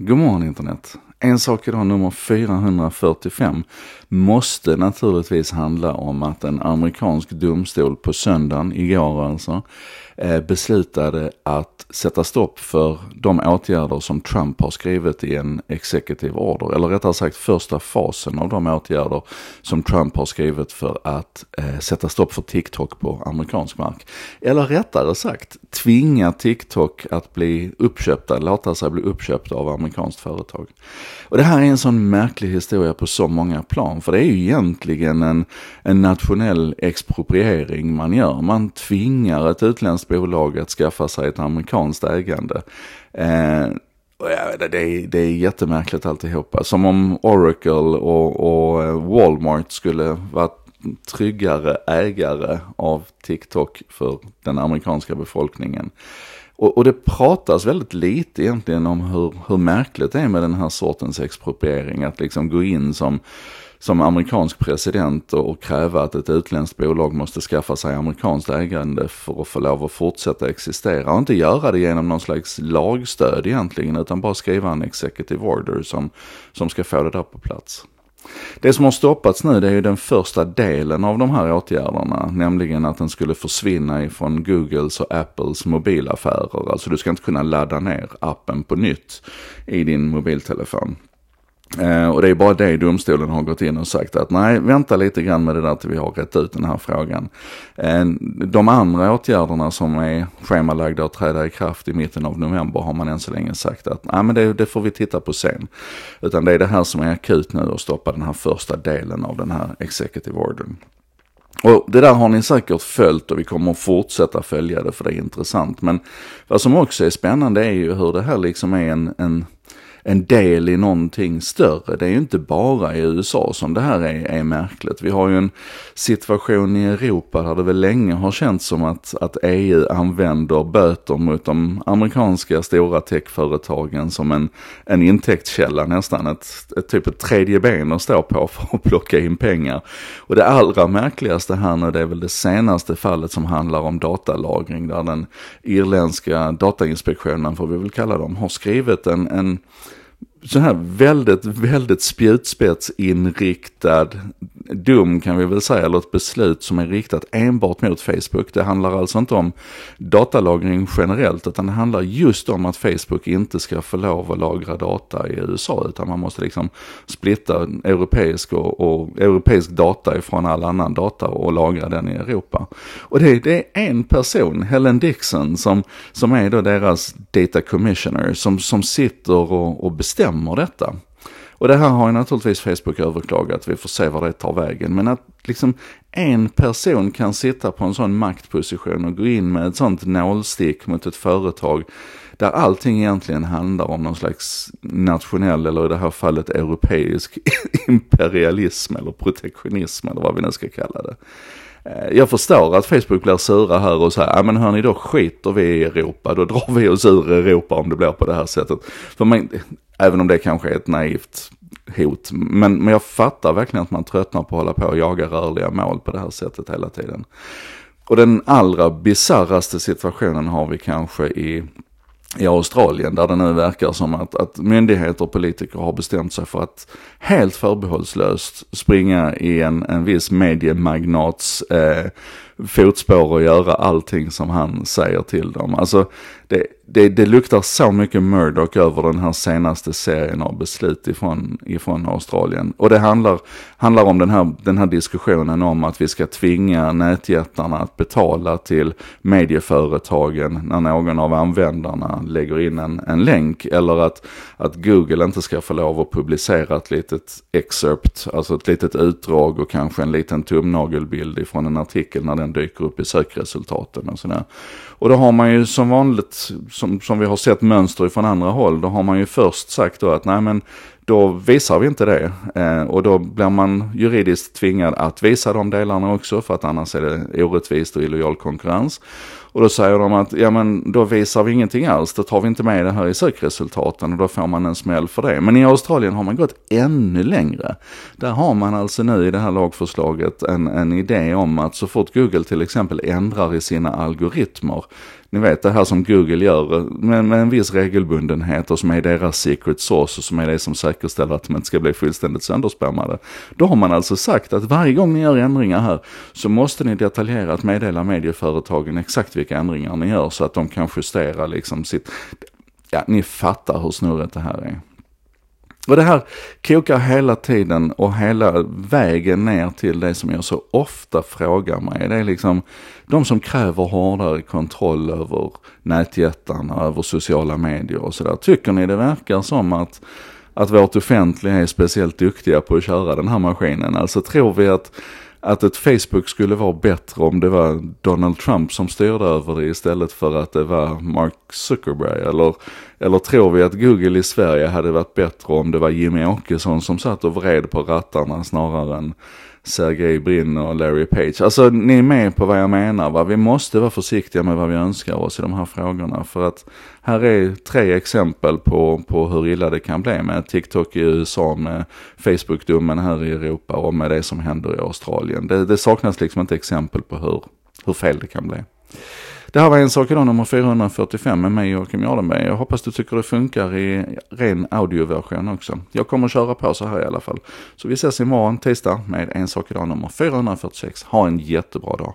God morgon internet. En sak idag, nummer 445, måste naturligtvis handla om att en amerikansk domstol på söndagen, igår alltså, eh, beslutade att sätta stopp för de åtgärder som Trump har skrivit i en executive order. Eller rättare sagt första fasen av de åtgärder som Trump har skrivit för att eh, sätta stopp för TikTok på amerikansk mark. Eller rättare sagt tvinga TikTok att bli uppköpta, låta sig bli uppköpta av amerikanskt företag. Och det här är en sån märklig historia på så många plan. För det är ju egentligen en, en nationell expropriering man gör. Man tvingar ett utländskt bolag att skaffa sig ett amerikanskt ägande. Eh, det, är, det är jättemärkligt alltihopa. Som om Oracle och, och eh, Walmart skulle vara tryggare ägare av TikTok för den amerikanska befolkningen. Och, och, det pratas väldigt lite egentligen om hur, hur märkligt det är med den här sortens expropriering. Att liksom gå in som, som amerikansk president och, och kräva att ett utländskt bolag måste skaffa sig amerikanskt ägande för att få lov att fortsätta existera. Och inte göra det genom någon slags lagstöd egentligen, utan bara skriva en executive order som, som ska få det där på plats. Det som har stoppats nu det är ju den första delen av de här åtgärderna, nämligen att den skulle försvinna ifrån Googles och Apples mobilaffärer. Alltså du ska inte kunna ladda ner appen på nytt i din mobiltelefon. Eh, och det är bara det domstolen har gått in och sagt att nej, vänta lite grann med det där till vi har rätt ut den här frågan. Eh, de andra åtgärderna som är schemalagda att träda i kraft i mitten av november har man än så länge sagt att nej, men det, det får vi titta på sen. Utan det är det här som är akut nu att stoppa den här första delen av den här executive ordern. Och det där har ni säkert följt och vi kommer att fortsätta följa det för det är intressant. Men vad som också är spännande är ju hur det här liksom är en, en en del i någonting större. Det är ju inte bara i USA som det här är, är märkligt. Vi har ju en situation i Europa där det väl länge har känts som att, att EU använder böter mot de amerikanska stora techföretagen som en, en intäktskälla nästan. Ett, ett typ ett tredje ben att stå på för att plocka in pengar. Och det allra märkligaste här nu det är väl det senaste fallet som handlar om datalagring där den irländska datainspektionen, får vi väl kalla dem, har skrivit en, en så här väldigt, väldigt spjutspetsinriktad dom kan vi väl säga, eller ett beslut som är riktat enbart mot Facebook. Det handlar alltså inte om datalagring generellt, utan det handlar just om att Facebook inte ska få lov att lagra data i USA, utan man måste liksom splitta europeisk och, och europeisk data ifrån all annan data och lagra den i Europa. Och det, det är en person, Helen Dixon, som, som är då deras data commissioner, som, som sitter och, och bestämmer detta. Och det här har ju naturligtvis Facebook överklagat, vi får se var det tar vägen. Men att liksom en person kan sitta på en sån maktposition och gå in med ett sånt nålstick mot ett företag där allting egentligen handlar om någon slags nationell, eller i det här fallet europeisk imperialism eller protektionism eller vad vi nu ska kalla det. Eh, jag förstår att Facebook blir sura här och säger, ja ah, men hörni då skiter vi i Europa, då drar vi oss ur Europa om det blir på det här sättet. För man, Även om det kanske är ett naivt hot. Men, men jag fattar verkligen att man tröttnar på att hålla på och jaga rörliga mål på det här sättet hela tiden. Och den allra bizarraste situationen har vi kanske i, i Australien där det nu verkar som att, att myndigheter och politiker har bestämt sig för att helt förbehållslöst springa i en, en viss mediemagnats eh, fotspår och göra allting som han säger till dem. Alltså det, det, det luktar så mycket Murdoch över den här senaste serien av beslut ifrån, ifrån Australien. Och det handlar, handlar om den här, den här diskussionen om att vi ska tvinga nätjättarna att betala till medieföretagen när någon av användarna lägger in en, en länk. Eller att, att Google inte ska få lov att publicera ett litet excerpt, alltså ett litet utdrag och kanske en liten tumnagelbild ifrån en artikel när den dyker upp i sökresultaten och sådär. Och då har man ju som vanligt, som, som vi har sett mönster från andra håll, då har man ju först sagt då att nej men då visar vi inte det. Eh, och då blir man juridiskt tvingad att visa de delarna också för att annars är det orättvist och illojal konkurrens. Och då säger de att, ja men då visar vi ingenting alls, då tar vi inte med det här i sökresultaten och då får man en smäll för det. Men i Australien har man gått ännu längre. Där har man alltså nu i det här lagförslaget en, en idé om att så fort Google till exempel ändrar i sina algoritmer, ni vet det här som Google gör med, med en viss regelbundenhet och som är deras secret source och som är det som säkerställer att de inte ska bli fullständigt sönderspammade. Då har man alltså sagt att varje gång ni gör ändringar här så måste ni detaljerat meddela medieföretagen exakt vilka ändringar ni gör så att de kan justera liksom sitt, ja ni fattar hur snurrigt det här är. Och det här kokar hela tiden och hela vägen ner till det som jag så ofta frågar mig. Det är liksom de som kräver hårdare kontroll över nätjättarna, över sociala medier och sådär. Tycker ni det verkar som att, att vårt offentliga är speciellt duktiga på att köra den här maskinen? Alltså tror vi att att ett Facebook skulle vara bättre om det var Donald Trump som styrde över det istället för att det var Mark Zuckerberg? Eller, eller tror vi att Google i Sverige hade varit bättre om det var Jimmy Åkesson som satt och vred på rattarna snarare än Sergej Brin och Larry Page. Alltså ni är med på vad jag menar va. Vi måste vara försiktiga med vad vi önskar oss i de här frågorna. För att här är tre exempel på, på hur illa det kan bli med TikTok i USA, med Facebook-domen här i Europa och med det som händer i Australien. Det, det saknas liksom inte exempel på hur, hur fel det kan bli. Det här var en sak idag nummer 445 med mig Joakim Jardenberg. Jag hoppas du tycker det funkar i ren audioversion också. Jag kommer att köra på så här i alla fall. Så vi ses imorgon tisdag med en sak idag nummer 446. Ha en jättebra dag.